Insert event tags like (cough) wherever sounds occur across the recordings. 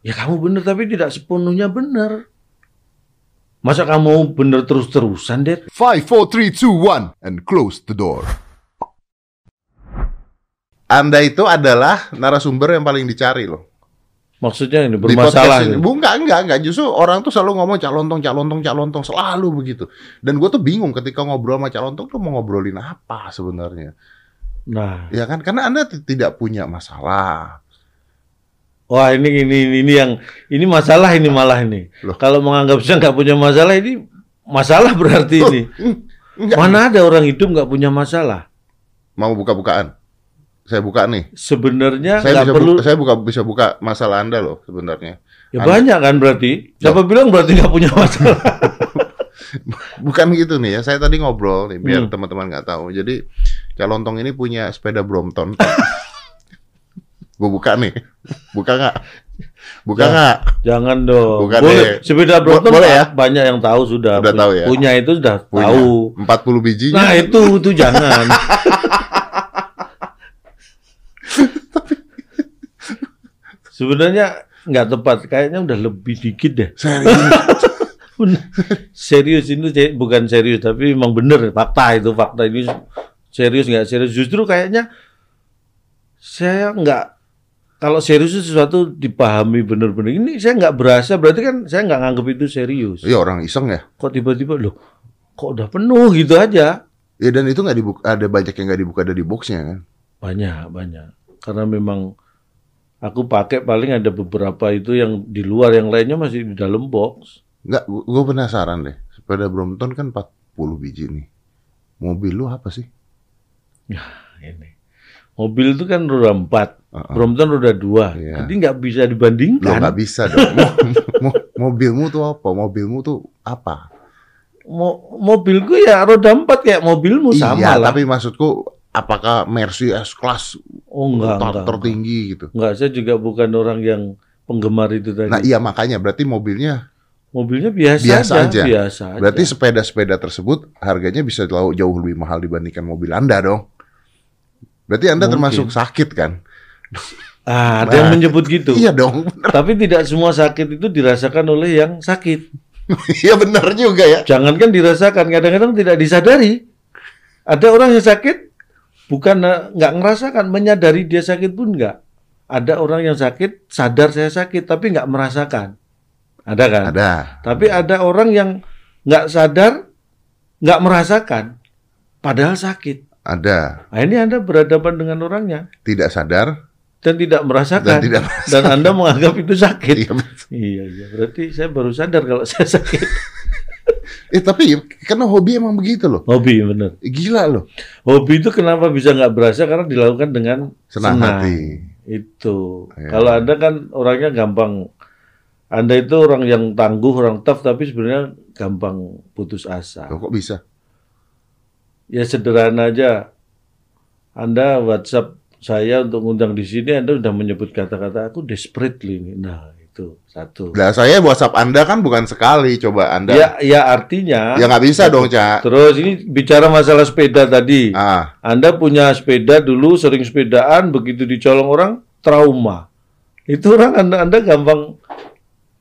Ya kamu benar tapi tidak sepenuhnya benar. Masa kamu benar terus-terusan, Det? 5, 4, 3, 2, 1, and close the door. Anda itu adalah narasumber yang paling dicari loh. Maksudnya ini Di bermasalah. podcast ini. gitu. Bu, enggak, enggak, enggak. Justru orang tuh selalu ngomong calontong, calontong, calontong. Selalu begitu. Dan gue tuh bingung ketika ngobrol sama calontong tuh mau ngobrolin apa sebenarnya. Nah, Ya kan? Karena Anda tidak punya masalah. Wah ini ini ini, ini yang ini masalah ini malah ini. Loh. Kalau menganggap saya nggak punya masalah ini masalah berarti ini. Enggak. Mana ada orang hidup nggak punya masalah? Mau buka-bukaan? Saya buka nih. Sebenarnya Saya bisa, perlu. buka, saya buka, bisa buka masalah Anda loh sebenarnya. Ya Anda- banyak kan berarti. Siapa bilang berarti nggak punya masalah? (laughs) (laughs) Bukan gitu nih ya. Saya tadi ngobrol nih biar Hmm. teman-teman nggak tahu. Jadi Calontong ini punya sepeda Brompton. (laughs) Gue buka nih. (laughs) Buka nggak? Buka nggak? Jangan dong. Bukan boleh. deh. Sepeda Brompton boleh ya? banyak yang tahu sudah. Udah tahu ya? Punya itu sudah Punya. tahu. 40 bijinya. Nah itu itu jangan. (laughs) Sebenarnya nggak tepat. Kayaknya udah lebih dikit deh. Serius. (laughs) serius itu ce- bukan serius tapi memang bener fakta itu fakta ini serius nggak serius justru kayaknya saya nggak kalau serius itu sesuatu dipahami bener-bener ini saya nggak berasa berarti kan saya nggak nganggap itu serius Iya orang iseng ya. kok tiba-tiba loh kok udah penuh gitu aja Ya dan itu nggak dibuka. Ada banyak yang nggak dibuka dari boxnya kan. banyak banyak karena memang aku pakai paling ada beberapa itu yang di luar yang lainnya masih di dalam box Nggak. Gue penasaran deh. Sepeda Brompton kan 40 biji nih. Mobil lu apa sih? ini mobil itu kan roda empat Uh-uh. Brompton roda dua Iya. jadi nggak bisa dibandingkan nggak bisa dong. (laughs) Mo- mo- mobilmu tuh apa? Mobilmu tuh apa? Mo mobilku ya roda empat kayak mobilmu sama iya, lah tapi maksudku apakah Mercy S Class oh enggak ter- enggak, tertinggi gitu? enggak saya juga bukan orang yang penggemar itu tadi Nah iya makanya berarti mobilnya mobilnya biasa, Biasa aja, aja. biasa aja. berarti sepeda-sepeda tersebut harganya bisa jauh jauh lebih mahal dibandingkan mobil Anda dong. Berarti Anda Mungkin. termasuk sakit kan? Ah, ada yang menyebut gitu Iya dong. tapi tidak semua sakit itu dirasakan oleh yang sakit (laughs) Iya benar juga ya. jangankan dirasakan kadang-kadang tidak disadari ada orang yang sakit bukan eh, nggak ngerasakan menyadari dia sakit pun nggak ada orang yang sakit sadar saya sakit tapi nggak merasakan ada kan Ada. Tapi ada orang yang nggak sadar, nggak merasakan, padahal sakit. Ada. Nah, ini Anda berhadapan dengan orangnya Tidak sadar dan tidak merasakan, dan tidak dan Anda menganggap itu sakit. Iya, betul. Iya, iya. Berarti saya baru sadar kalau saya sakit. (laughs) Eh tapi karena hobi emang begitu loh. Hobi, bener. Gila loh. Hobi itu kenapa bisa nggak berasa? Karena dilakukan dengan Senang senang. hati. Itu. Iya. Kalau Anda kan orangnya gampang. Anda itu orang yang tangguh, orang tough, tapi sebenarnya gampang putus asa. Loh, kok bisa? Ya sederhana aja. Anda WhatsApp saya untuk ngundang di sini, Anda sudah menyebut kata-kata aku desperately ini. Nah, itu satu. Lah saya WhatsApp Anda kan bukan sekali. Coba Anda. Ya, ya artinya. Ya nggak bisa dong, Cak. Terus ini bicara masalah sepeda tadi. Ah, Anda punya sepeda dulu, sering sepedaan, begitu dicolong orang, trauma. Itu orang Anda, Anda gampang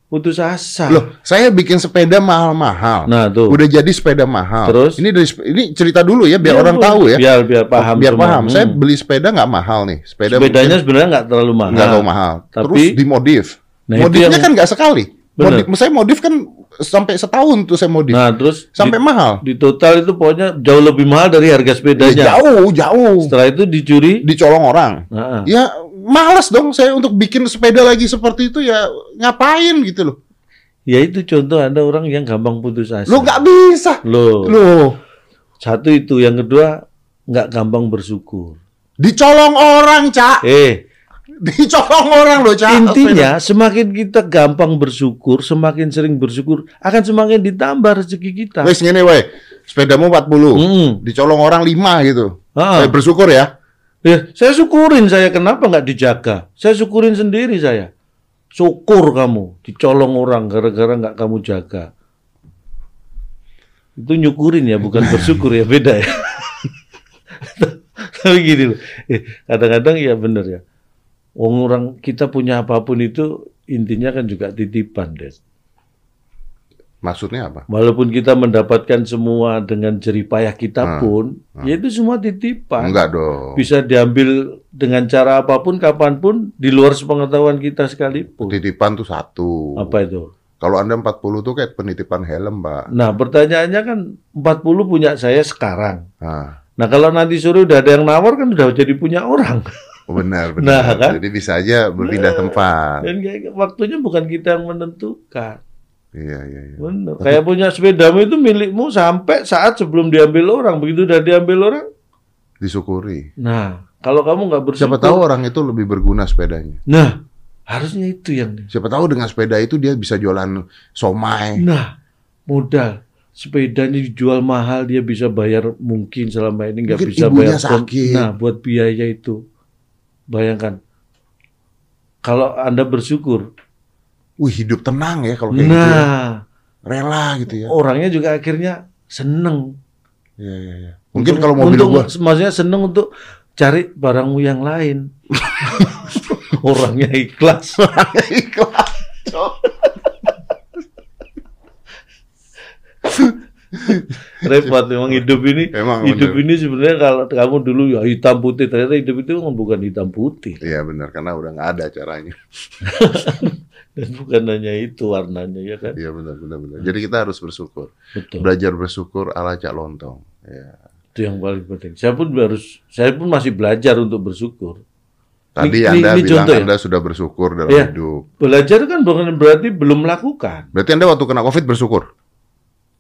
putus asa. loh, saya bikin sepeda mahal-mahal. Nah, tuh. Udah jadi sepeda mahal. Terus? Ini dari ini cerita dulu ya biar Biar orang tahu ya. Biar biar paham. biar semua. paham. Saya Hmm. beli sepeda nggak mahal nih. Sepeda Sepedanya sebenarnya nggak terlalu mahal. nggak terlalu mahal. Tapi- Terus dimodif. Nah, Modifnya yang- kan nggak sekali. Bener. Modif, saya modif kan sampai setahun tuh saya modif. Nah, terus sampai mahal. di, di total itu pokoknya jauh lebih mahal dari harga sepedanya. Ya, jauh, jauh. Setelah itu dicuri. Dicolong orang. Nah, Ya males dong saya untuk bikin sepeda lagi seperti itu ya ngapain gitu loh. ya itu contoh ada orang yang gampang putus asa. Lo nggak bisa. Loh. Loh, Satu itu, yang kedua nggak gampang bersyukur. dicolong orang, Cak. Eh, Dicolong orang loh, Cak. intinya semakin kita gampang bersyukur, semakin sering bersyukur, akan semakin ditambah rezeki kita. Wes ngene weh. Sepedamu 40. Hmm. Dicolong orang 5 gitu. Saya bersyukur ya. Ya, saya syukurin saya kenapa nggak dijaga? Saya syukurin sendiri saya. Syukur kamu dicolong orang gara-gara nggak kamu jaga. Itu nyukurin ya, bukan (laughs) bersyukur ya, beda ya. Tapi gini loh, eh, kadang-kadang ya bener ya. Wong orang kita punya apa pun itu intinya kan juga titipan, Des. Maksudnya apa? Walaupun kita mendapatkan semua dengan jerih payah kita Hmm. pun, ya itu semua titipan. Enggak dong. Bisa diambil dengan cara apa pun, kapan pun, di luar sepengetahuan kita sekalipun. Titipan tuh satu. Apa itu? Kalau Anda 40 tuh kayak penitipan helm, Pak. Nah, pertanyaannya kan 40 punya saya sekarang. Nah, Nah, kalau nanti sore udah ada yang nawar kan udah jadi punya orang. oh benar, (laughs) Nah, benar. kan? Jadi bisa aja berpindah Nah. tempat. Dan kayak waktunya bukan kita yang menentukan. Iya, iya, iya. Benar. Kayak punya sepedamu itu milikmu sampai saat sebelum diambil orang. Begitu udah diambil orang, Disyukuri. nah kalau kamu nggak bersyukur, Siapa tahu orang itu lebih berguna sepedanya. nah harusnya itu yang. Siapa tahu dengan sepeda itu dia bisa jualan somai. Nah modal sepedanya dijual mahal dia bisa bayar mungkin selama ini nggak bisa bayar. sakit. Nah buat biaya itu, bayangkan kalau anda bersyukur, Wih, hidup tenang ya kalau kayak gitu. ya. nah Rela gitu ya. orangnya juga akhirnya seneng. Iya, iya, iya. Mungkin Untuk- kalau mobil untuk, gua maksudnya seneng untuk cari barangmu yang lain. (laughs) Orangnya ikhlas. ikhlas. Cok. Repot memang hidup ini. Emang hidup bener. ini sebenarnya kalau kamu dulu ya hitam putih ternyata hidup itu bukan hitam putih Iya benar karena udah nggak ada caranya. (laughs) dan bukan hanya itu warnanya ya kan. Iya benar benar benar. Jadi kita harus bersyukur. Betul. Belajar bersyukur ala Cak Lontong. Ya. Itu yang paling penting. Saya pun harus saya pun masih belajar untuk bersyukur. Tadi Ini- Anda ini bilang contoh ya? Anda sudah bersyukur dalam Iya. hidup. Belajar kan bukan berarti belum melakukan. Berarti Anda waktu kena Covid bersyukur?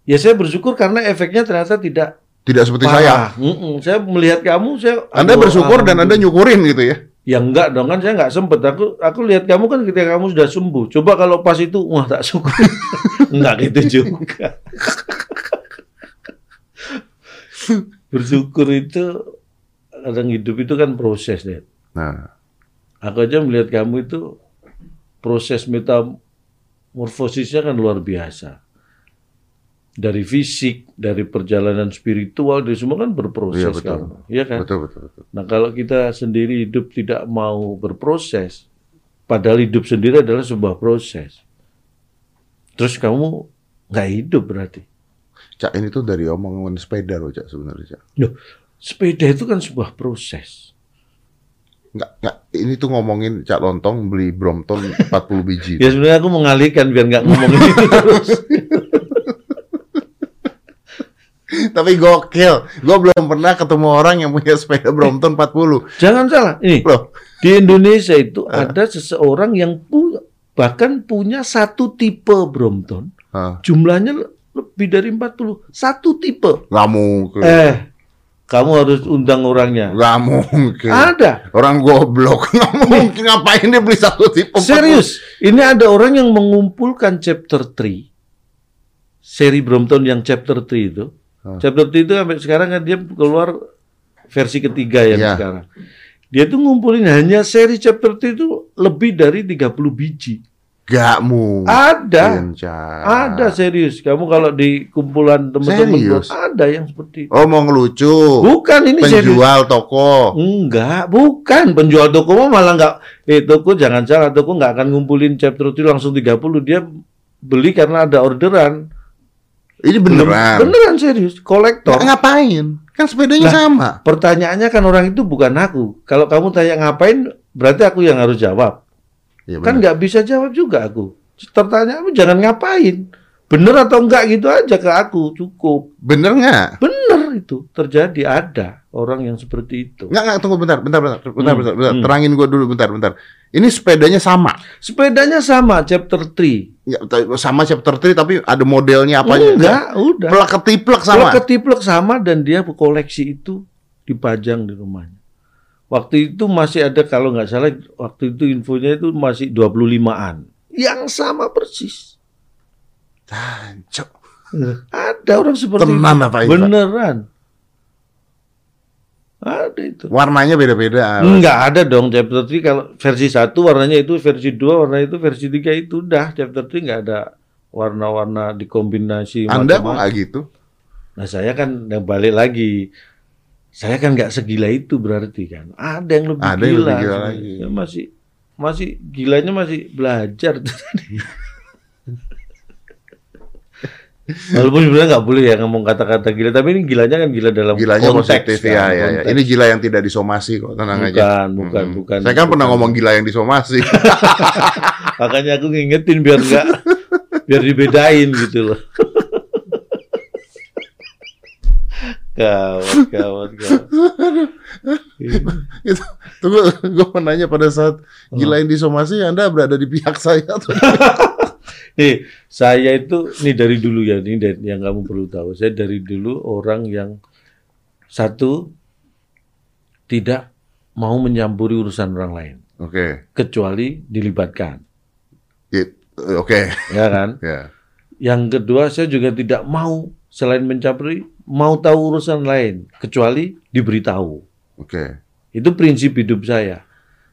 Ya saya bersyukur karena efeknya ternyata tidak Tidak seperti saya. parah. Mm-mm. Saya melihat kamu, saya Anda bersyukur dan Anda nyukurin gitu ya. Ya enggak dong kan saya enggak sempet. Aku aku lihat kamu kan ketika kamu sudah sembuh. Coba kalau pas itu wah tak syukur. (laughs) enggak gitu juga. (laughs) Bersyukur itu kadang hidup itu kan proses deh. Nah, Aku aja melihat kamu itu proses metamorfosisnya kan luar biasa. Dari fisik, dari perjalanan spiritual, dari semua kan berproses Iya, betul. kamu. Iya kan? betul betul betul. Nah kalau kita sendiri hidup tidak mau berproses, padahal hidup sendiri adalah sebuah proses. Terus kamu nggak hidup berarti. Cak ini tuh dari omongan sepeda loh Cak sebenarnya Cak. Loh, sepeda itu kan sebuah proses. Nggak, nggak, ini tuh ngomongin Cak Lontong beli Brompton 40 biji. (laughs) Ya sebenarnya aku mengalihkan biar nggak ngomongin itu terus. (laughs) Tapi gokil. Gue belum pernah ketemu orang yang punya sepeda Brompton 40. Jangan salah, ini Loh, di Indonesia itu ada seseorang yang pu- bahkan punya satu tipe Brompton, ah, jumlahnya lebih dari 40. Satu tipe. nggak mungkin. Eh, kamu harus undang orangnya. Nggak mungkin. Ada. Orang goblok. (laughs) Nggak mungkin. Ngapain dia beli satu tipe 40? Serius, ini ada orang yang mengumpulkan chapter 3. Seri Brompton yang chapter 3 itu. Chapter 3 itu sampai sekarang kan dia keluar versi ketiga yang Iya. sekarang. Dia tuh ngumpulin hanya seri chapter 3 itu lebih dari 30 biji. Gak mungkin. Ada. Cak. Ada serius. Kamu kalau di kumpulan teman-teman Serius? ada yang seperti itu. Oh mau ngelucu. Bukan ini serius. Penjual toko. Enggak, bukan. Penjual toko malah enggak. Eh, toko jangan salah. Toko enggak akan ngumpulin chapter itu langsung 30. Dia beli karena ada orderan. Ini beneran. Beneran serius. Kolektor. Nggak ngapain? Kan sepedanya Lah. sama. Pertanyaannya kan orang itu bukan aku. Kalau kamu tanya ngapain, berarti aku yang harus jawab. Iya Kan nggak bisa jawab juga aku. Pertanyaanmu jangan ngapain. Bener atau enggak gitu aja ke aku. Cukup. Bener nggak? Bener itu. Terjadi. Ada orang yang seperti itu. Nggak, nggak, tunggu bentar, bentar, bentar, bentar, Hmm, bentar, bentar. hmm. Terangin gue dulu, bentar, bentar. Ini sepedanya sama. Sepedanya sama, chapter 3. Ya, sama chapter 3, tapi ada modelnya apanya? Enggak, udah. Plak ketiplek sama. Kalau ketiplek sama dan dia koleksi itu dipajang di rumahnya. Waktu itu masih ada kalau nggak salah waktu itu infonya itu masih 25-an. Yang sama persis. Tancok. Ada orang seperti Tenan itu. apa? Beneran. Ada itu. Warnanya beda-beda. Enggak ada dong chapter 3 kalau versi 1 warnanya itu, versi 2 warna itu, versi 3 itu udah chapter 3 nggak ada warna-warna dikombinasi Anda kok nggak gitu? Nah saya kan yang balik lagi, saya kan nggak segila itu berarti kan. Ada yang lebih Ada yang gila. lebih gila lagi. Saya masih masih gilanya masih belajar. (laughs) Walaupun sebenarnya nggak boleh ya ngomong kata-kata gila, tapi ini gilanya kan gila dalam Gilanya konteks. positif kan, ya, ya, ya. konteks. Ini gila yang tidak disomasi kok, tenang aja. bukan, bukan, Mm-mm. bukan. Saya kan pernah bukan. ngomong gila yang disomasi. (laughs) Makanya aku ngingetin biar nggak biar dibedain gitu loh. (laughs) gawat, gawat, gawat. itu, tunggu, gue mau nanya pada saat gila yang disomasi, Anda berada di pihak saya atau (laughs) Nih, saya itu nih dari dulu ya, ini yang kamu perlu tahu. Saya dari dulu orang yang satu tidak mau mencampuri urusan orang lain, Oke, kecuali dilibatkan, oke, ya kan? ya. Yang kedua, saya juga tidak mau selain mencampuri, mau tahu urusan lain, kecuali diberitahu. Oke, Itu prinsip hidup saya.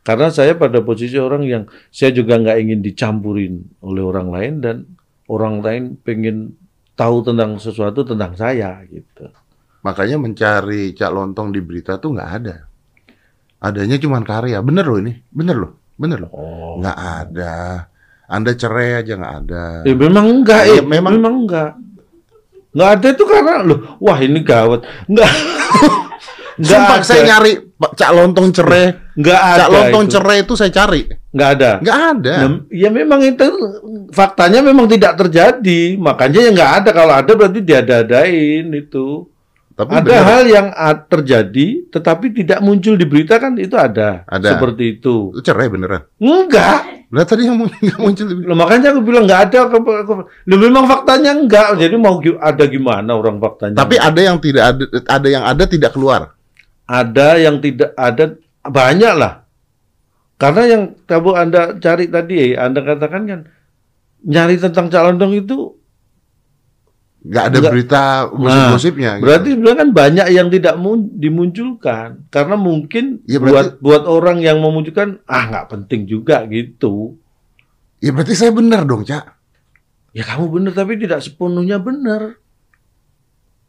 Karena saya pada posisi orang yang saya juga nggak ingin dicampurin oleh orang lain dan orang lain pengen tahu tentang sesuatu tentang saya gitu. makanya mencari cak lontong di berita tuh nggak ada. Adanya cuma karya. Bener loh ini, bener loh, bener loh. Oh. Nggak ada. Anda cerai aja nggak ada. Eh, memang enggak, Ya, eh, memang- memang, enggak. Enggak ada itu karena loh, wah ini gawat. Enggak. enggak (laughs) Sumpah ada. saya nyari cak lontong cerai. Enggak ada. Cak lontong itu. cerai itu saya cari. Enggak ada. Nggak ada. Nah, ya memang itu faktanya memang tidak terjadi. Makanya ya nggak ada. Kalau ada berarti diada-adain itu. Tapi ada bener. hal yang terjadi tetapi tidak muncul di berita kan itu ada. Ada. Seperti itu. Itu cerai beneran. Enggak. Lah tadi yang mu- nggak muncul di berita. Loh, makanya aku bilang nggak ada. Aku, aku, Loh, memang faktanya enggak. Jadi mau ada gimana orang faktanya? Tapi ada yang tidak ada, ada yang ada tidak keluar. Ada yang tidak ada banyak lah. Karena yang kamu Anda cari tadi, Anda katakan kan nyari tentang calon dong itu Nggak ada Nggak. berita gosip-gosipnya. gitu. Berarti sebenarnya kan banyak yang tidak mun- dimunculkan karena mungkin Ya, buat berarti- buat orang yang memunculkan ah nggak penting juga gitu. Ya berarti saya benar dong, Cak. Ya kamu benar tapi tidak sepenuhnya benar.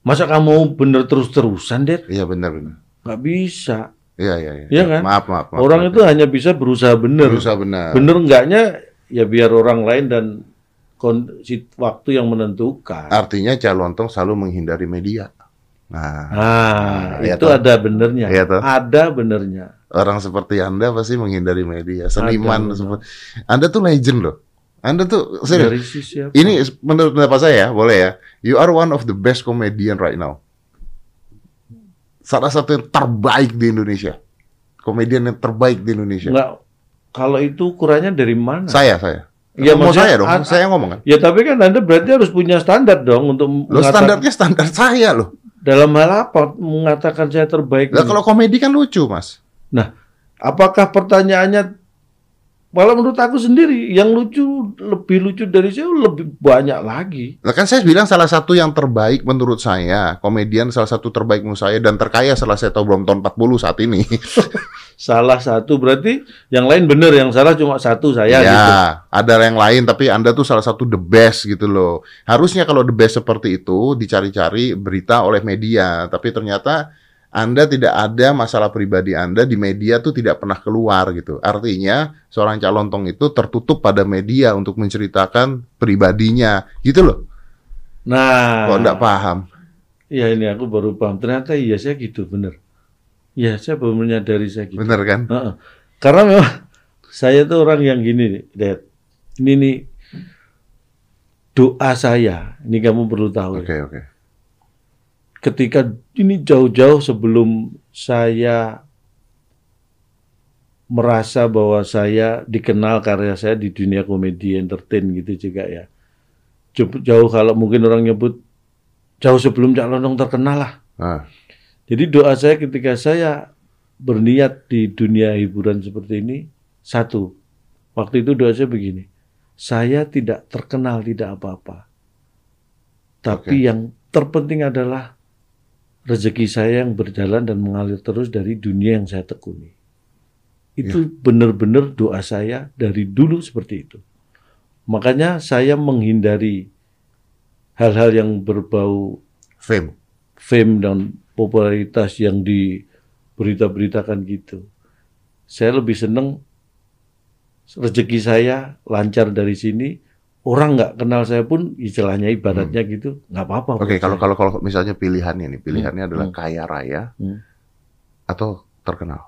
Masa kamu benar terus-terusan, Det? Iya benar benar. Nggak bisa. Iya iya iya. Iya kan? Maaf maaf. maaf orang maaf. itu hanya bisa berusaha benar. berusaha benar. Benar enggaknya ya biar orang lain dan kondisi waktu yang menentukan. Artinya Cak Lontong selalu menghindari media. Nah, Ah, Iya itu toh. ada benernya. Toh. Ada benernya. orang seperti Anda pasti menghindari media. Seniman seperti Anda tuh legend loh. Anda tuh serius. Ini menurut pendapat saya ya, boleh ya. You are one of the best comedian right now. Salah satu yang terbaik di Indonesia. Komedian yang terbaik di Indonesia. Enggak, kalau itu ukurannya dari mana? Saya, saya. Ya, mau saya dong, an- saya ngomong kan. Ya tapi kan Anda berarti harus punya standar dong untuk Lo standarnya standar saya loh. dalam hal apa mengatakan saya terbaik. Lah ini? kalau komedi kan lucu, Mas. Apakah pertanyaannya Malah menurut aku sendiri yang lucu lebih lucu dari saya lebih banyak lagi. Lah kan saya bilang salah satu yang terbaik menurut saya, komedian salah satu terbaik menurut saya dan terkaya setelah saya tahu belum tahun 40 saat ini. (laughs) Salah satu berarti yang lain benar, yang salah cuma satu saya ya, gitu. ada yang lain tapi Anda tuh salah satu the best gitu loh. Harusnya kalau the best seperti itu dicari-cari berita oleh media, tapi ternyata anda tidak ada masalah pribadi Anda di media tuh tidak pernah keluar gitu. Artinya seorang calon tong itu tertutup pada media untuk menceritakan pribadinya, gitu loh. Nah, Kok enggak paham? ya ini aku baru paham. Ternyata iya saya gitu, bener. Iya, saya baru menyadari saya gitu. Bener kan? Heeh. Karena memang saya tuh orang yang gini nih, Dad. Ini nih doa saya. Ini kamu perlu tahu. Oke, ya. oke. Ketika ini jauh-jauh sebelum saya merasa bahwa saya dikenal karya saya di dunia komedi entertain gitu juga ya. Jauh, jauh kalau mungkin orang nyebut jauh sebelum Cak Londong terkenal lah. Ah, Jadi doa saya ketika saya berniat di dunia hiburan seperti ini, satu, waktu itu doa saya begini, saya tidak terkenal tidak apa-apa, tapi Oke. yang terpenting adalah rezeki saya yang berjalan dan mengalir terus dari dunia yang saya tekuni. Itu benar-benar doa saya dari dulu seperti itu. Makanya saya menghindari hal-hal yang berbau fame. fame dan popularitas yang diberita-beritakan gitu. Saya lebih seneng rezeki saya lancar dari sini, orang nggak kenal saya pun istilahnya ibaratnya gitu, nggak apa-apa. Hmm. Oke, buat kalau kalau kalau misalnya pilihannya nih, pilihannya adalah Hmm. kaya raya Hmm. atau terkenal.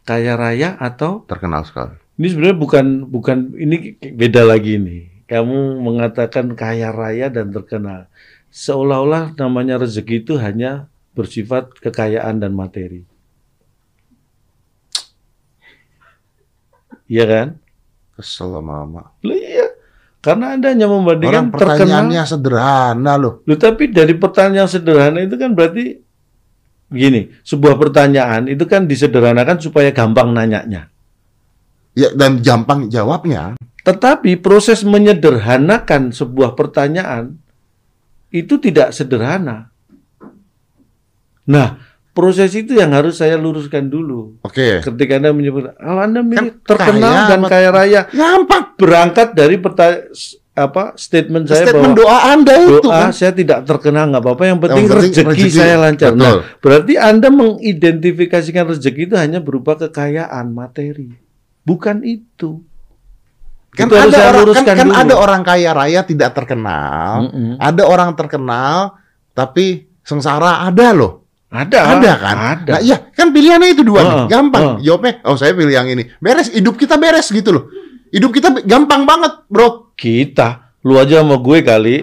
kaya raya atau Terkenal sekali. ini sebenarnya bukan bukan ini beda lagi nih. Kamu mengatakan kaya raya dan terkenal. Seolah-olah namanya rezeki itu hanya bersifat kekayaan dan materi. Iya kan? Kesel lama-lama. Loh iya. Karena Anda hanya Orang membandingkan terkenal. pertanyaannya sederhana loh. Loh, tapi dari pertanyaan sederhana itu kan berarti begini, sebuah pertanyaan itu kan disederhanakan supaya gampang nanyanya. Ya dan gampang jawabnya. Tetapi proses menyederhanakan sebuah pertanyaan itu tidak sederhana. Nah, proses itu yang harus saya luruskan dulu. Oke. Ketika Anda menyebut, kalau Anda milih Kan terkenal kaya dan kaya raya, Gampang. berangkat dari perta- apa statement saya Statement bahwa doa Anda itu doa kan. saya tidak terkenal nggak apa-apa, yang penting, Yang penting rezeki, rezeki. saya lancar. Betul. Nah, berarti Anda mengidentifikasikan rezeki itu hanya berupa kekayaan materi, bukan itu. Kan Itu harus ada saya orang kan, kan dulu. ada orang kaya raya tidak terkenal. Mm-mm. Ada orang terkenal tapi sengsara ada loh. Ada, Ada kan? Ada. Nah, iya, kan pilihannya itu dua nih. Heeh, Gampang. heeh. Jawabnya, oh saya pilih yang ini. Beres, hidup kita beres gitu loh. Hidup kita gampang banget, bro. Kita, lu aja sama gue kali,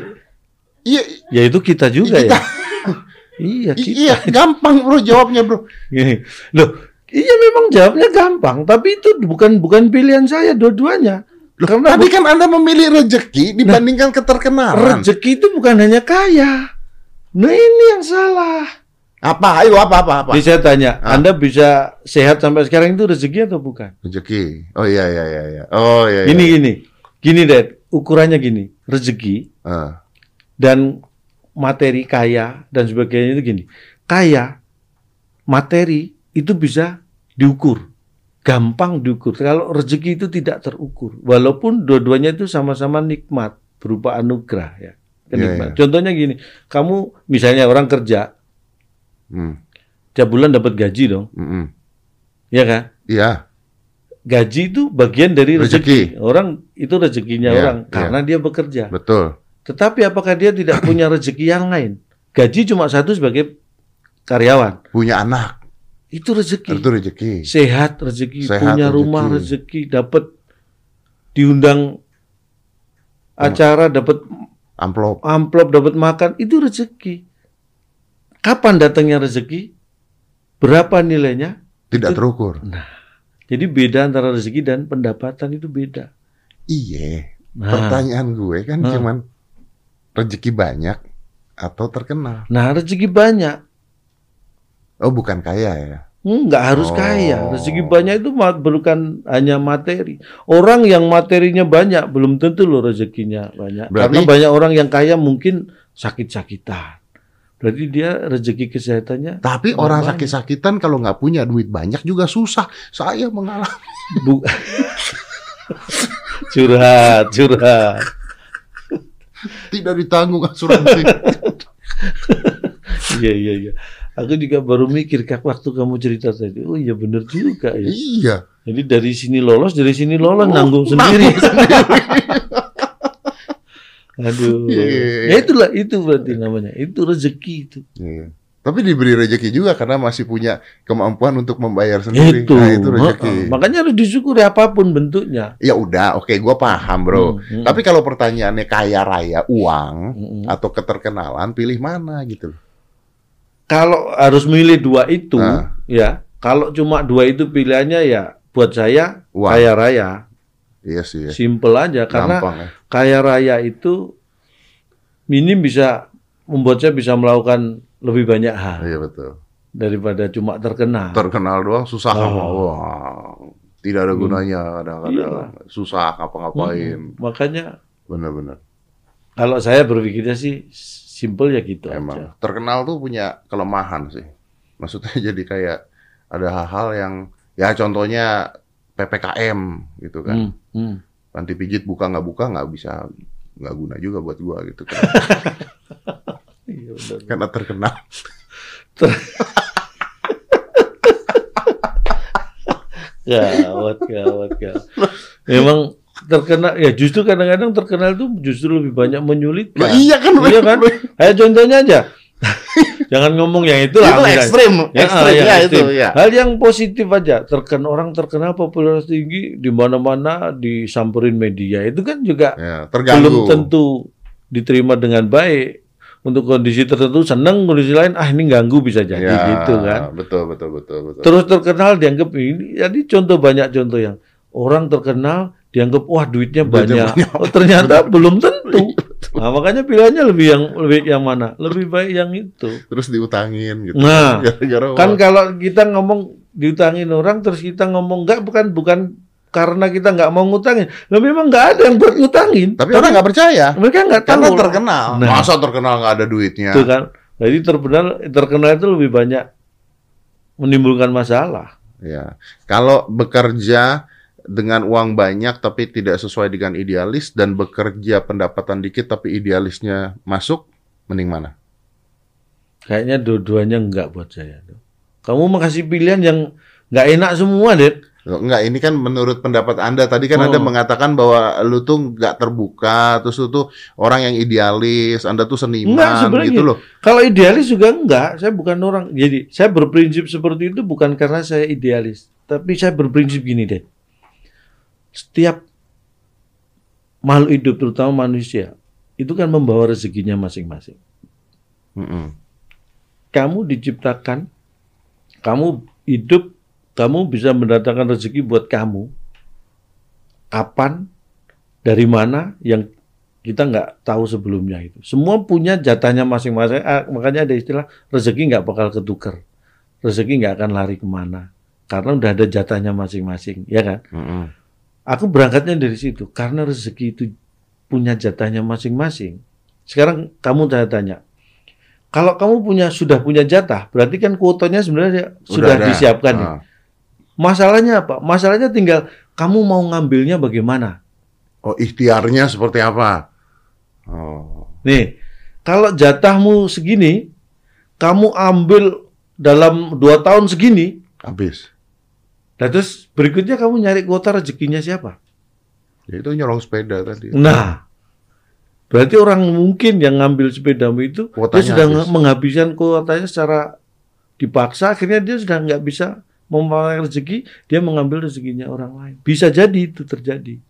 Iya, ya itu kita juga kita, ya. (laughs) Iya, kita. iya, gampang bro jawabnya bro. Gini. Loh, iya memang jawabnya gampang, tapi itu bukan bukan pilihan saya dua-duanya. Loh, Karena tadi kan anda memilih rezeki dibandingkan keterkenalan. rezeki itu bukan hanya kaya. Nah ini yang salah. Apa? Ayo apa apa apa? Saya tanya, Ah. Anda bisa sehat sampai sekarang itu rezeki atau bukan? Rezeki. Oh iya iya iya iya. Oh iya. iya. Gini gini, gini Dad, ukurannya gini, rezeki Eh, dan materi kaya dan sebagainya itu gini. Kaya, materi itu bisa diukur. Gampang diukur. Kalau rezeki itu tidak terukur. Walaupun dua-duanya itu sama-sama nikmat berupa anugerah ya. Iya, Contohnya gini, kamu misalnya orang kerja hmm, tiap bulan dapat gaji dong, hmm, hmm. ya kan? Iya. Gaji itu bagian dari rezeki. Rezeki. Orang itu rezekinya Iya, orang iya. karena dia bekerja. Betul. Tetapi apakah dia tidak punya (coughs) rezeki yang lain? Gaji cuma satu sebagai karyawan. Punya anak. Itu rezeki. Itu rezeki. Sehat rezeki, Sehat, punya rezeki. rumah rezeki, dapat diundang acara, dapat Amplop. amplop, dapat makan, itu rezeki. Kapan datangnya rezeki? Berapa nilainya? Tidak Itu- terukur. Jadi beda antara rezeki dan pendapatan itu beda. Iya. Nah, Pertanyaan gue kan Nah. cuman rezeki banyak atau terkenal. nah rezeki banyak. Oh bukan kaya ya. Nggak harus Oh. kaya. Rezeki banyak itu bukan hanya materi. Orang yang materinya banyak belum tentu loh rezekinya banyak. Berarti- Karena banyak orang yang kaya mungkin sakit-sakitan. Berarti dia rezeki kesehatannya Tapi orang sakit-sakitan kalau nggak punya duit banyak juga susah. Saya mengalami. bu (laughs) curhat, curhat. Tidak ditanggung asuransi. (laughs) Iya, iya, iya. Aku juga baru mikir kak waktu kamu cerita tadi. Oh iya bener juga ya. iya. Jadi dari sini lolos, dari sini lolos Oh, nanggung sendiri. nanggung sendiri. (laughs) Aduh. Iya. Ya itulah itu berarti namanya. Itu rezeki itu. Iya. Tapi diberi rezeki juga karena masih punya kemampuan untuk membayar sendiri. Itu. Nah, itu rezeki. Heeh. Makanya harus disyukuri apa pun bentuknya. Ya udah, oke, gua paham, bro. Hmm, hmm. Tapi kalau pertanyaannya kaya raya, uang Mm-mm. atau keterkenalan, pilih mana gitu? Kalau harus milih dua itu, Nah. ya. Kalau cuma dua itu pilihannya ya buat saya Uang. kaya raya. Iya sih. Ya. Simple aja karena Gampang ya. kaya raya itu minim bisa membuat saya bisa melakukan lebih banyak hal Iya betul. daripada cuma terkenal. Terkenal doang susah Oh. Wah, tidak ada Hmm. gunanya kadang-kadang. Iya. Susah ngapa-ngapain. Mm-mm. Makanya Bener-bener. kalau saya berpikirnya sih simple ya gitu Emang aja. terkenal tuh punya kelemahan sih. Maksudnya (laughs) jadi kayak ada hal-hal yang ya contohnya ppkm gitu kan. Hmm, hmm. Panti pijit buka nggak buka nggak bisa nggak guna juga buat gua gitu kan. (laughs) Iya, benar. Karena terkenal. (laughs) Gawat, gawat, gawat. Memang terkenal ya justru kadang-kadang terkenal itu justru lebih banyak menyulitkan. Loh, iya kan? Iya kan? (laughs) Ayo contohnya aja. (laughs) Jangan ngomong yang itu lah. Itu ekstrim, Ya, ekstrim yang ya ekstrim. itu ya. Hal yang positif aja. Terken orang terkenal popularitas tinggi di mana-mana disamperin media itu kan juga Ya, terganggu. belum tentu diterima dengan baik. Untuk kondisi tertentu senang, kondisi lain ah ini ganggu bisa jadi Ya, gitu kan. Betul, betul, betul, betul. Terus terkenal dianggap ini. Jadi contoh banyak contoh yang orang terkenal dianggap wah duitnya Duitnya banyak. (laughs) Oh, ternyata belum tentu. Nah, makanya pilihannya lebih yang lebih yang mana? Lebih baik yang itu. Terus diutangin gitu. Nah, (laughs) Gara-gara Kan wah, kalau kita ngomong diutangin orang terus kita ngomong enggak bukan bukan karena kita nggak mau ngutangin. Lah memang nggak ada yang buat ngutangin. tapi orang nggak percaya. mereka nggak tahu. Karena terkenal. Nah. Masa terkenal nggak ada duitnya? Itu kan. Jadi terkenal terkenal itu lebih banyak menimbulkan masalah. Ya. Kalau bekerja dengan uang banyak tapi tidak sesuai dengan idealis dan bekerja pendapatan dikit tapi idealisnya masuk, mending mana? Kayaknya dua-duanya enggak buat saya. Kamu makasih pilihan yang nggak enak semua, Ded. Loh, Enggak, ini kan menurut pendapat Anda. Tadi kan Oh. Anda mengatakan bahwa lu tuh nggak terbuka, terus lu tuh orang yang idealis, Anda tuh Enggak, seniman sebenarnya gitu loh. Kalau idealis juga enggak, saya bukan orang. Jadi, saya berprinsip seperti itu bukan karena saya idealis, tapi saya berprinsip gini, deh. Setiap makhluk hidup, terutama manusia, itu kan membawa rezekinya masing-masing. Mm-mm. Kamu diciptakan, kamu hidup, kamu bisa mendatangkan rezeki buat kamu. Kapan, dari mana, yang kita nggak tahu sebelumnya itu. Semua punya jatahnya masing-masing. Ah, makanya ada istilah rezeki nggak bakal ketukar. Rezeki nggak akan lari ke mana. Karena udah ada jatahnya masing-masing, ya kan? Mm-mm. Aku berangkatnya dari situ. Karena rezeki itu punya jatahnya masing-masing. Sekarang kamu saya tanya, kalau kamu punya sudah punya jatah, berarti kan kuotanya sebenarnya sudah ada. disiapkan. nih. Ah. Masalahnya apa? Masalahnya tinggal kamu mau ngambilnya bagaimana. Oh, ikhtiarnya seperti apa? Oh. Nih, kalau jatahmu segini, kamu ambil dalam dua tahun segini, Habis. Nah terus berikutnya kamu nyari kuota rezekinya siapa? Ya itu nyolong sepeda tadi. Nah, berarti orang mungkin yang ngambil sepedamu itu Kuotanya dia sudah habis. menghabiskan kuotanya secara dipaksa, akhirnya dia sudah nggak bisa memperoleh rezeki, dia mengambil rezekinya orang lain. Bisa jadi itu terjadi.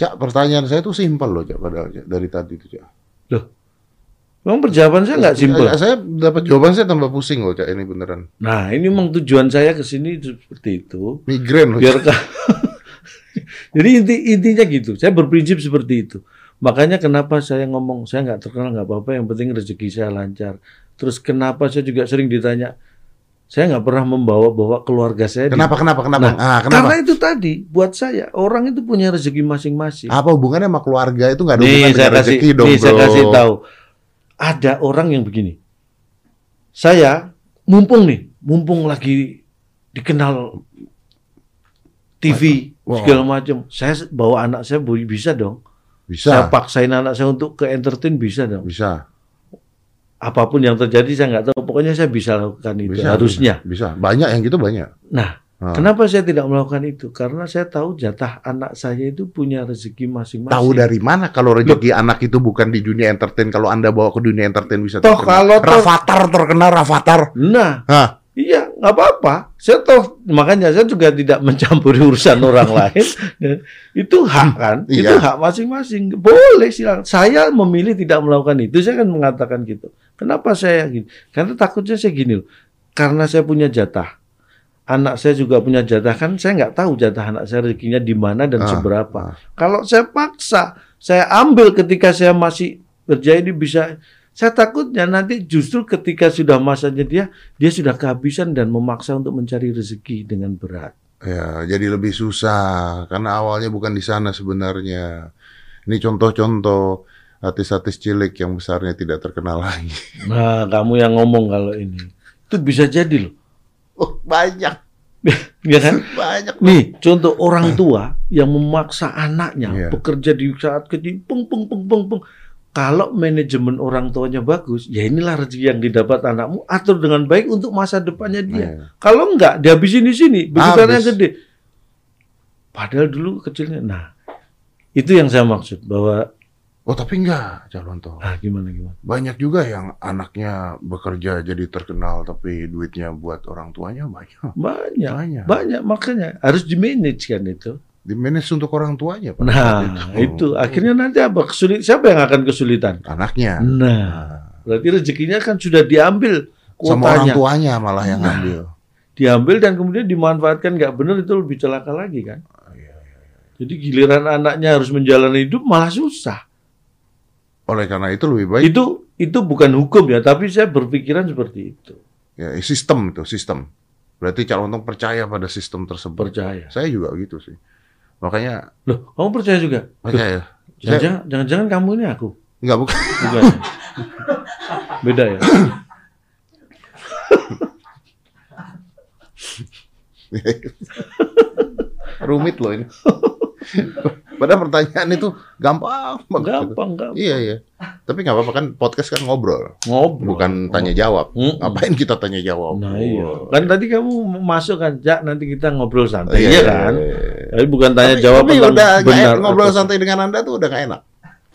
Cak, pertanyaan saya tuh simpel loh, Cak, padahal Cak, dari tadi itu, Cak. Memang perjawaban saya nggak simpel. Ya, Saya dapat jawaban saya tambah pusing loh, Cak, ini beneran. Nah, ini memang tujuan saya ke sini seperti itu. Migrain loh. Biar (laughs) Jadi inti intinya gitu. Saya berprinsip seperti itu. Makanya kenapa saya ngomong saya nggak terkenal nggak apa-apa. Yang penting rezeki saya lancar. Terus kenapa saya juga sering ditanya. Saya nggak pernah membawa-bawa keluarga saya. di- Kenapa, kenapa, kenapa? Nah, ah, kenapa? Karena itu tadi buat saya orang itu punya rezeki masing-masing. Apa hubungannya sama keluarga itu nggak ada Nih hubungan saya dengan kasih, rezeki dong, nih saya bro. kasih tahu. Ada orang yang begini. Saya mumpung nih, mumpung lagi dikenal TV Wah. segala macam. Saya bawa anak saya bisa dong. Saya Bisa, paksain anak saya untuk ke entertain bisa dong. bisa, Apa pun yang terjadi saya nggak tahu. Pokoknya saya bisa lakukan itu bisa. harusnya. Bisa, banyak yang gitu banyak. Nah, Ah. kenapa saya tidak melakukan itu? Karena saya tahu jatah anak saya itu punya rezeki masing-masing. Tahu dari mana kalau rezeki anak itu bukan di dunia entertain? Kalau anda bawa ke dunia entertain bisa Toh terkenal. kalau toh- Rafathar terkenal Rafathar. Nah, Hah? Iya, nggak apa-apa. Saya tahu, makanya saya juga tidak (laughs) mencampuri urusan orang lain. Itu hak kan, Iya. itu hak masing-masing. Boleh silakan. Saya memilih tidak melakukan itu. Saya kan mengatakan gitu. Kenapa saya gini? Karena takutnya saya gini loh. Karena saya punya jatah. Anak saya juga punya jatah kan. Saya nggak tahu jatah anak saya rezekinya di mana dan Ah, seberapa. Kalau saya paksa, saya ambil ketika saya masih kerja ini bisa. Saya takutnya nanti justru ketika sudah masanya dia, dia sudah kehabisan dan memaksa untuk mencari rezeki dengan berat. Ya, jadi lebih susah karena awalnya bukan di sana sebenarnya. Ini contoh-contoh artis-artis cilik yang besarnya tidak terkenal lagi. Nah, kamu yang ngomong kalau ini. Itu bisa jadi loh. Oh, banyak, Ya kan? banyak. Nih, contoh orang tua yang memaksa anaknya Iya. bekerja di saat kecil, peng, peng, peng, peng, peng. kalau manajemen orang tuanya bagus, ya inilah rezeki yang didapat anakmu, atur dengan baik untuk masa depannya dia. Iya. Kalau enggak, dihabisin di sini, begitu Habis. anaknya gede. Padahal dulu kecilnya. Nah, itu yang saya maksud bahwa Oh tapi enggak, calon toh. ah gimana gimana. Banyak juga yang anaknya bekerja jadi terkenal tapi duitnya buat orang tuanya banyak. Banyak, Banyak. banyak makanya harus di manage kan itu. Di manage untuk orang tuanya. Pak. Nah, itu akhirnya nanti apa kesulit siapa yang akan kesulitan? anaknya. Nah, Nah, berarti rezekinya kan sudah diambil sama orang kuotanya. tuanya malah yang Nah. ngambil. Diambil dan kemudian dimanfaatkan nggak benar itu lebih celaka lagi kan. Iya, Jadi giliran anaknya harus menjalani hidup malah susah. Oleh karena itu lebih baik Itu itu bukan hukum ya, tapi saya berpikiran seperti itu. ya sistem itu sistem. Berarti calon toh percaya pada sistem tersebut. Percaya. Saya juga gitu sih. Makanya Loh, kamu percaya juga? percaya. Jangan-jangan, jangan-jangan kamu ini aku. enggak bukan. Bukan. (laughs) Beda ya. (laughs) Rumit loh ini. (laughs) Padahal pertanyaan itu gampang banget. Gampang, gampang. Iya iya. Tapi nggak apa-apa kan podcast kan ngobrol, Ngobrol. bukan tanya jawab. Mm-mm. Ngapain kita tanya jawab? Nah iya. Kan tadi kamu masuk kan, Jak, nanti kita ngobrol santai. Iya, Iya, iya, kan? iya, iya. Tapi bukan tanya Tapi- jawab tapi udah benar. ngobrol atau- santai dengan anda tuh udah nggak enak.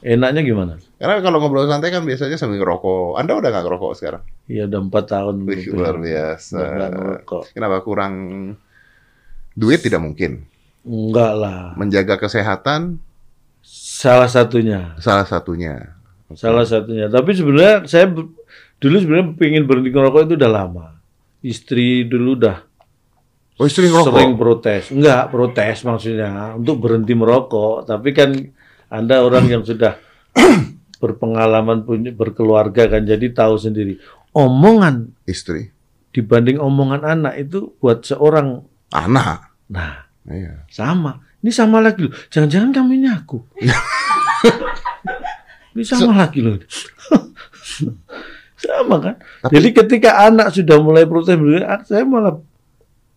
Enaknya gimana? Karena kalau ngobrol santai kan biasanya sambil ngerokok. Anda udah nggak ngerokok sekarang? Iya udah empat tahun. Wih, luar biasa. Kenapa kurang duit tidak mungkin? Enggak lah. Menjaga kesehatan Salah satunya. salah satunya. Salah satunya. Tapi sebenarnya saya dulu sebenarnya pengen berhenti ngerokok itu udah lama. Istri dulu udah Oh istri ngerokok? sering protes. Enggak, protes maksudnya untuk berhenti merokok. Tapi kan Anda orang yang sudah (clears throat) berpengalaman punya berkeluarga kan jadi tahu sendiri. Omongan Istri. dibanding omongan anak itu buat seorang Anak. nah Iya. sama. Ini sama lagi loh. Jangan-jangan kamu ini aku. ini sama lagi loh. sama kan? Tapi- Jadi ketika anak sudah mulai protes, saya malah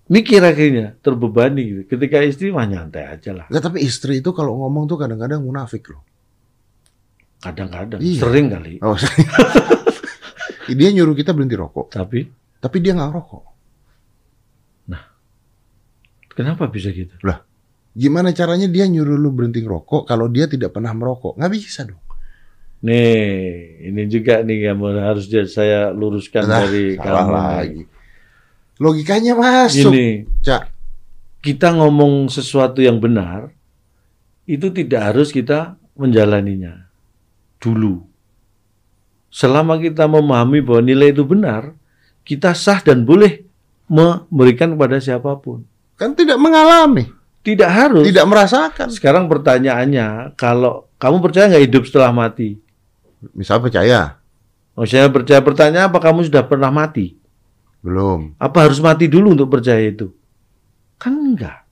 mikir akhirnya terbebani gitu. Ketika istri mah nyantai aja lah. Nggak, tapi istri itu kalau ngomong tuh kadang-kadang munafik loh. Kadang-kadang Iya. sering kali. Oh, (laughs) dia nyuruh kita berhenti rokok, Tapi tapi dia nggak rokok. Kenapa bisa gitu? Gimana caranya dia nyuruh lu berhenti ngerokok kalau dia tidak pernah merokok? Nggak bisa dong. Nih, ini juga nih yang harus saya luruskan Nah, dari salah kamu. lagi. Logikanya masuk, Gini, Cak. kita ngomong sesuatu yang benar, itu tidak harus kita menjalaninya dulu. Selama kita memahami bahwa nilai itu benar, kita sah dan boleh memberikan kepada siapa pun. Kan tidak mengalami, Tidak harus. tidak merasakan. Sekarang pertanyaannya, kalau kamu percaya nggak hidup setelah mati? Misal percaya, Oh, saya percaya pertanyaan apa kamu sudah pernah mati? belum. Apa harus mati dulu untuk percaya itu? Kan enggak.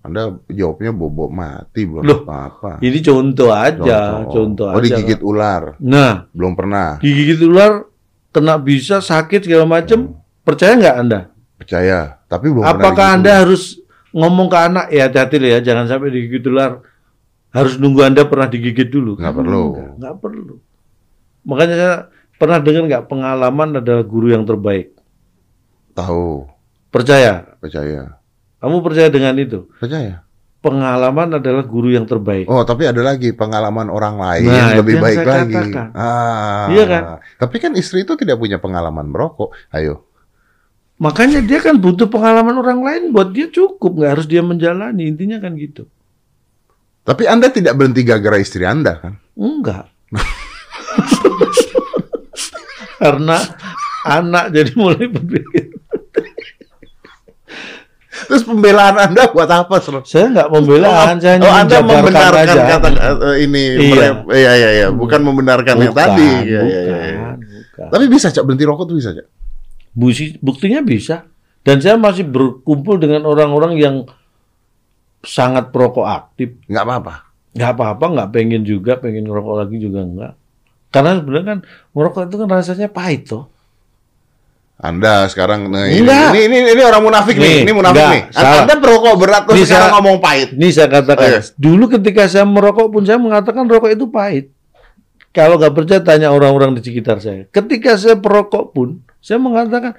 Anda jawabnya bobo mati belum Loh, apa-apa. Ini contoh aja, contoh, Oh, aja. digigit ular, Nah, belum pernah. digigit ular, kena bisa sakit segala macam, percaya nggak Anda? Percaya, tapi belum Apakah digigit Anda harus ngomong ke anak ya hati-hati ya, jangan sampai digigit ular. Harus nunggu Anda pernah digigit dulu. Nggak Kan perlu. Nggak, nggak perlu. Makanya saya pernah dengar nggak pengalaman adalah guru yang terbaik. Tahu, Percaya? percaya. Kamu percaya dengan itu? Percaya. Pengalaman adalah guru yang terbaik. Oh, tapi ada lagi pengalaman orang lain Nah, itu lebih yang baik lagi. katakan. Ah. Iya kan? Tapi kan istri itu tidak punya pengalaman merokok. Ayo. Makanya dia kan butuh pengalaman orang lain buat dia cukup, nggak harus dia menjalani. Intinya kan gitu. Tapi Anda tidak berhenti gara-gara istri Anda kan? Enggak. (laughs) Karena anak jadi mulai berpikir. Terus pembelaan Anda buat apa, Sro? Saya nggak membela, saya hanya oh, Anda membenarkan aja. kata eh, ini. Iya. mere- Iya, iya, iya. Bukan membenarkan yang Bukan, tadi. Iya, iya, iya, iya. bukan. Tapi bisa, Cak. Berhenti rokok tuh bisa, Cak. Busi- buktinya bisa. Dan saya masih berkumpul dengan orang-orang yang sangat perokok aktif. Nggak apa-apa. Nggak apa-apa, nggak pengen juga, pengen ngerokok lagi juga enggak. Karena sebenarnya kan merokok itu kan rasanya pahit toh. Anda sekarang nah, ini, Enggak. ini, ini ini orang munafik nih, Nih, ini munafik enggak, nih. salah. Anda perokok berat terus sekarang saya- ngomong pahit. Ini saya katakan, Oh, iya. dulu ketika saya merokok pun saya mengatakan rokok itu pahit. Kalau nggak percaya tanya orang-orang di sekitar saya. Ketika saya perokok pun saya mengatakan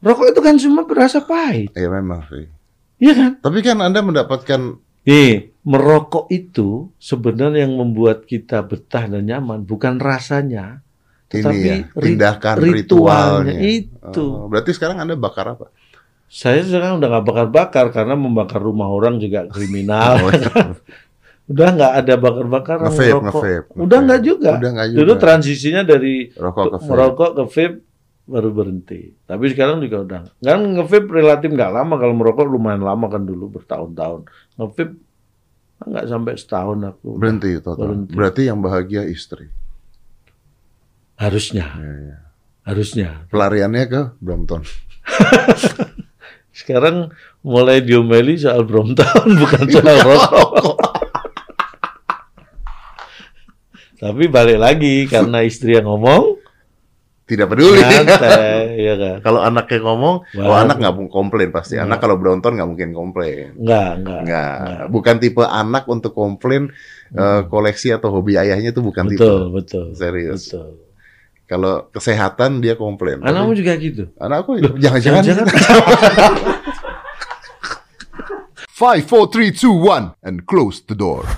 rokok itu kan semua berasa pahit, Ya memang sih. iya kan? Tapi kan Anda mendapatkan Nih, merokok itu sebenarnya yang membuat kita betah dan nyaman bukan rasanya, tetapi ini ya, ri- tindakan ritualnya ritualnya. itu. Oh, berarti sekarang Anda bakar apa? Saya sekarang udah nggak bakar-bakar karena membakar rumah orang juga kriminal. Oh, iya. (laughs) udah nggak ada bakar-bakaran Nge-vape, rokok. nge-vape, Udah nggak juga. Udah Dulu juga. transisinya dari Rokok ke vape. merokok ke vape baru berhenti. Tapi sekarang juga udah. Kan nge-vape relatif nggak lama kalau merokok lumayan lama kan dulu bertahun-tahun. Nge-vape nggak sampai setahun aku. Berhenti total. Berhenti. Berarti yang bahagia istri. Harusnya, Ya, ya. harusnya. Pelariannya ke Brompton. (laughs) Sekarang mulai diomeli soal Brompton (laughs) bukan soal rokok. (laughs) Tapi balik lagi karena istri yang ngomong, Tidak peduli. santai, (laughs) ya kan? kalau anaknya ngomong, oh Wah. anak nggak mungkin komplain pasti. Anak kalau Brompton nggak mungkin komplain. Enggak, enggak. Nggak, bukan tipe anak untuk komplain eh, koleksi atau hobi ayahnya itu bukan tipe. Betul, betul. Serius. Betul. Kalau kesehatan dia komplain. Tapi Anakmu juga gitu. anakku jangan-jangan Jangan-jangan. (laughs) Five, four, three, two, one, and close the door.